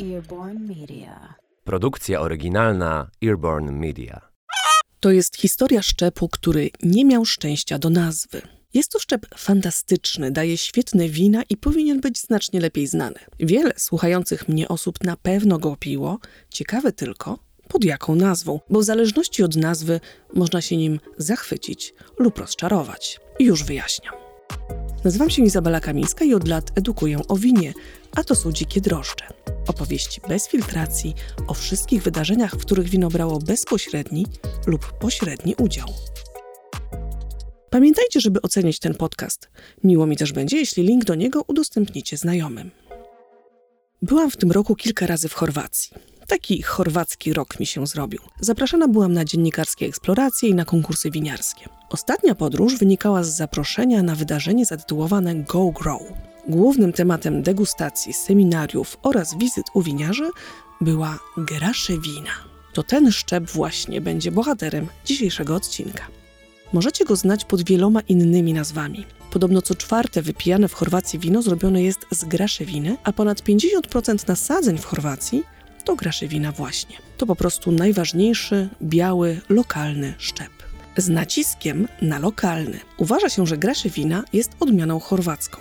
Earborn Media. Produkcja oryginalna Earborn Media. To jest historia szczepu, który nie miał szczęścia do nazwy. Jest to szczep fantastyczny, daje świetne wina i powinien być znacznie lepiej znany. Wiele słuchających mnie osób na pewno go piło, ciekawe tylko, pod jaką nazwą, bo w zależności od nazwy można się nim zachwycić lub rozczarować. Już wyjaśniam. Nazywam się Izabela Kamińska i od lat edukuję o winie, a to są dzikie drożdże. Opowieści bez filtracji o wszystkich wydarzeniach, w których wino brało bezpośredni lub pośredni udział. Pamiętajcie, żeby ocenić ten podcast. Miło mi też będzie, jeśli link do niego udostępnicie znajomym. Byłam w tym roku kilka razy w Chorwacji. Taki chorwacki rok mi się zrobił. Zapraszana byłam na dziennikarskie eksploracje i na konkursy winiarskie. Ostatnia podróż wynikała z zaproszenia na wydarzenie zatytułowane Go Grow. Głównym tematem degustacji, seminariów oraz wizyt u winiarzy była graszewina. To ten szczep właśnie będzie bohaterem dzisiejszego odcinka. Możecie go znać pod wieloma innymi nazwami. Podobno co czwarte wypijane w Chorwacji wino zrobione jest z graszewiny, a ponad 50% nasadzeń w Chorwacji to graszewina właśnie. To po prostu najważniejszy, biały, lokalny szczep. Z naciskiem na lokalny. Uważa się, że graszewina jest odmianą chorwacką.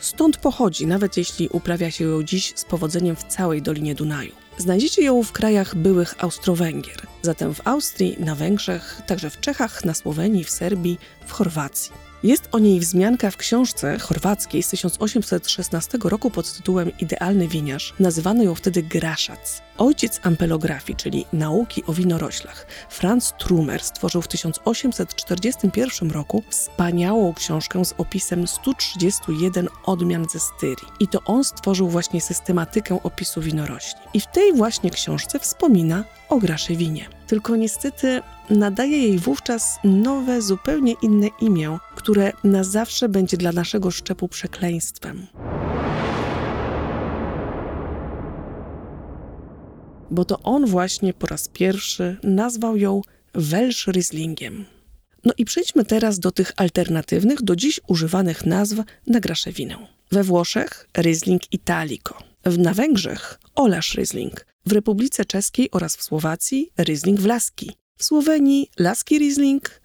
Stąd pochodzi, nawet jeśli uprawia się ją dziś z powodzeniem w całej Dolinie Dunaju. Znajdziecie ją w krajach byłych Austro-Węgier, zatem w Austrii, na Węgrzech, także w Czechach, na Słowenii, w Serbii, w Chorwacji. Jest o niej wzmianka w książce chorwackiej z 1816 roku pod tytułem Idealny winiarz. Nazywano ją wtedy Graszac. Ojciec ampelografii, czyli nauki o winoroślach, Franz Trumer stworzył w 1841 roku wspaniałą książkę z opisem 131 odmian ze styrii. I to on stworzył właśnie systematykę opisu winorośli. I w tej właśnie książce wspomina o graszewinie. Tylko niestety nadaje jej wówczas nowe, zupełnie inne imię, które na zawsze będzie dla naszego szczepu przekleństwem. Bo to on właśnie po raz pierwszy nazwał ją Welsh Rieslingiem. No i przejdźmy teraz do tych alternatywnych, do dziś używanych nazw na graszewinę. We Włoszech Riesling Italico, na Węgrzech Olasz Riesling, w Republice Czeskiej oraz w Słowacji Riesling Wlaski, w Słowenii Laski Riesling,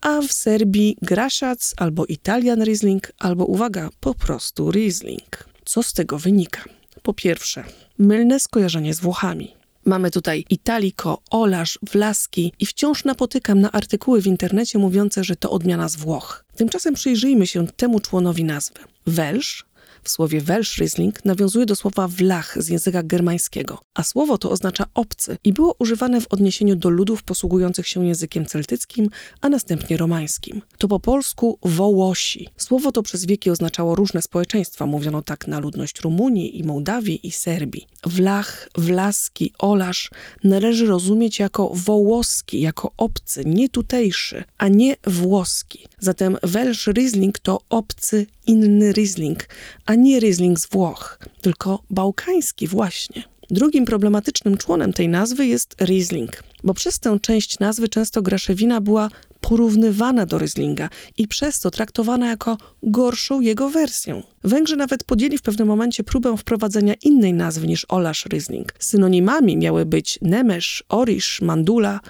a w Serbii Graszac albo Italian Riesling, albo uwaga, po prostu Riesling. Co z tego wynika? Po pierwsze, mylne skojarzenie z Włochami. Mamy tutaj Italico, Olasz, Wlaski i wciąż napotykam na artykuły w internecie mówiące, że to odmiana z Włoch. Tymczasem przyjrzyjmy się temu członowi nazwy. Welsz w słowie Welsh Riesling nawiązuje do słowa Wlach z języka germańskiego, a słowo to oznacza obcy i było używane w odniesieniu do ludów posługujących się językiem celtyckim, a następnie romańskim. To po polsku Wołosi. Słowo to przez wieki oznaczało różne społeczeństwa, mówiono tak na ludność Rumunii i Mołdawii i Serbii. Wlach, Wlaski, Olasz należy rozumieć jako wołoski, jako obcy, nie tutejszy, a nie włoski. Zatem Welsh Riesling to obcy, inny Riesling, a nie Riesling z Włoch, tylko bałkański właśnie. Drugim problematycznym członem tej nazwy jest Riesling, bo przez tę część nazwy często graszewina była porównywana do Rieslinga i przez to traktowana jako gorszą jego wersję. Węgrzy nawet podjęli w pewnym momencie próbę wprowadzenia innej nazwy niż Olasz Riesling. Synonimami miały być Nemesz, Orisz, Mandula,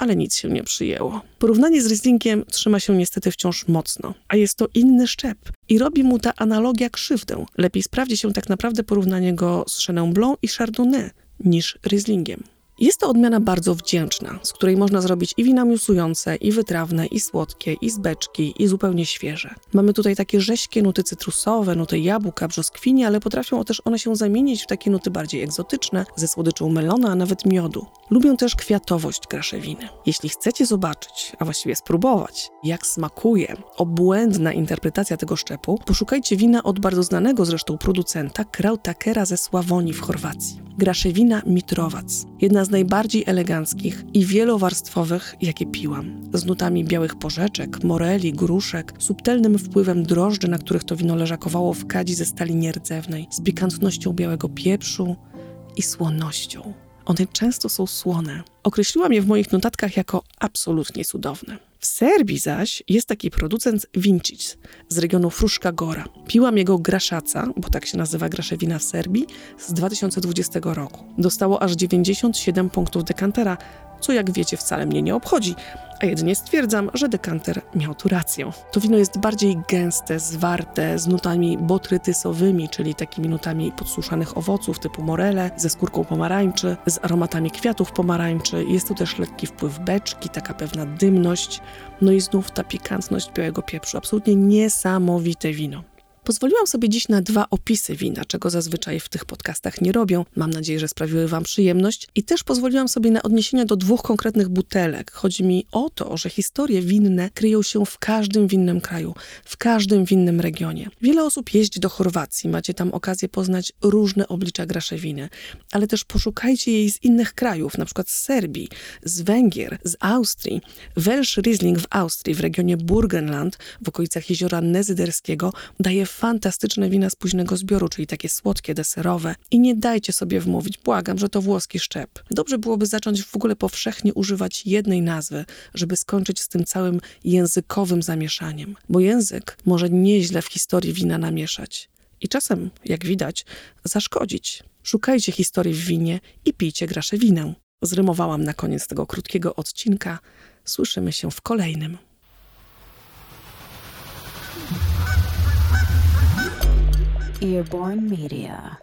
ale nic się nie przyjęło. Porównanie z Rieslingiem trzyma się niestety wciąż mocno, a jest to inny szczep i robi mu ta analogia krzywdę. Lepiej sprawdzi się tak naprawdę porównanie go z Chenin Blanc i Chardonnay niż Rieslingiem. Jest to odmiana bardzo wdzięczna, z której można zrobić i wina miusujące, i wytrawne, i słodkie, i z beczki, i zupełnie świeże. Mamy tutaj takie rześkie nuty cytrusowe, nuty jabłka, brzoskwinie, ale potrafią też one się zamienić w takie nuty bardziej egzotyczne, ze słodyczą melona, a nawet miodu. Lubią też kwiatowość graszewiny. Jeśli chcecie zobaczyć, a właściwie spróbować, jak smakuje obłędna interpretacja tego szczepu, poszukajcie wina od bardzo znanego zresztą producenta Krautakera ze Sławonii w Chorwacji. Graszewina Mitrowac. Jedna z najbardziej eleganckich i wielowarstwowych, jakie piłam. Z nutami białych porzeczek, moreli, gruszek, subtelnym wpływem drożdży, na których to wino leżakowało w kadzi ze stali nierdzewnej, z pikantnością białego pieprzu i słonością. One często są słone. Określiłam je w moich notatkach jako absolutnie cudowne. W Serbii zaś jest taki producent Vincic z regionu Fruszka Gora. Piłam jego graszaca, bo tak się nazywa graszewina w Serbii, z 2020 roku. Dostało aż 97 punktów dekantera, co jak wiecie wcale mnie nie obchodzi, a jedynie stwierdzam, że dekanter miał tu rację. To wino jest bardziej gęste, zwarte, z nutami botrytysowymi, czyli takimi nutami podsuszanych owoców typu morele, ze skórką pomarańczy, z aromatami kwiatów pomarańczy. Jest tu też lekki wpływ beczki, taka pewna dymność, no i znów ta pikantność białego pieprzu. Absolutnie niesamowite wino. Pozwoliłam sobie dziś na dwa opisy wina, czego zazwyczaj w tych podcastach nie robią. Mam nadzieję, że sprawiły Wam przyjemność. I też pozwoliłam sobie na odniesienia do dwóch konkretnych butelek. Chodzi mi o to, że historie winne kryją się w każdym winnym kraju, w każdym winnym regionie. Wiele osób jeździ do Chorwacji, macie tam okazję poznać różne oblicza graszewiny, ale też poszukajcie jej z innych krajów, na przykład z Serbii, z Węgier, z Austrii. Welsh Riesling w Austrii, w regionie Burgenland, w okolicach jeziora Nezyderskiego, daje fantastyczne wina z późnego zbioru, czyli takie słodkie, deserowe. I nie dajcie sobie wmówić, błagam, że to włoski szczep. Dobrze byłoby zacząć w ogóle powszechnie używać jednej nazwy, żeby skończyć z tym całym językowym zamieszaniem. Bo język może nieźle w historii wina namieszać. I czasem, jak widać, zaszkodzić. Szukajcie historii w winie i pijcie grasze winę. Zrymowałam na koniec tego krótkiego odcinka. Słyszymy się w kolejnym. Earborn Media.